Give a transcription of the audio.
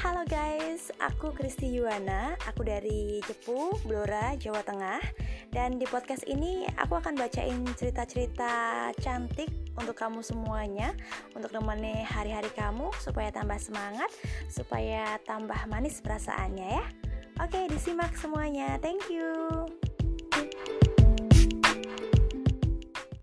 Halo guys, aku Kristi Yuwana, aku dari Cepu, Blora, Jawa Tengah. Dan di podcast ini aku akan bacain cerita-cerita cantik untuk kamu semuanya Untuk nemenin hari-hari kamu supaya tambah semangat, supaya tambah manis perasaannya ya. Oke, disimak semuanya, thank you.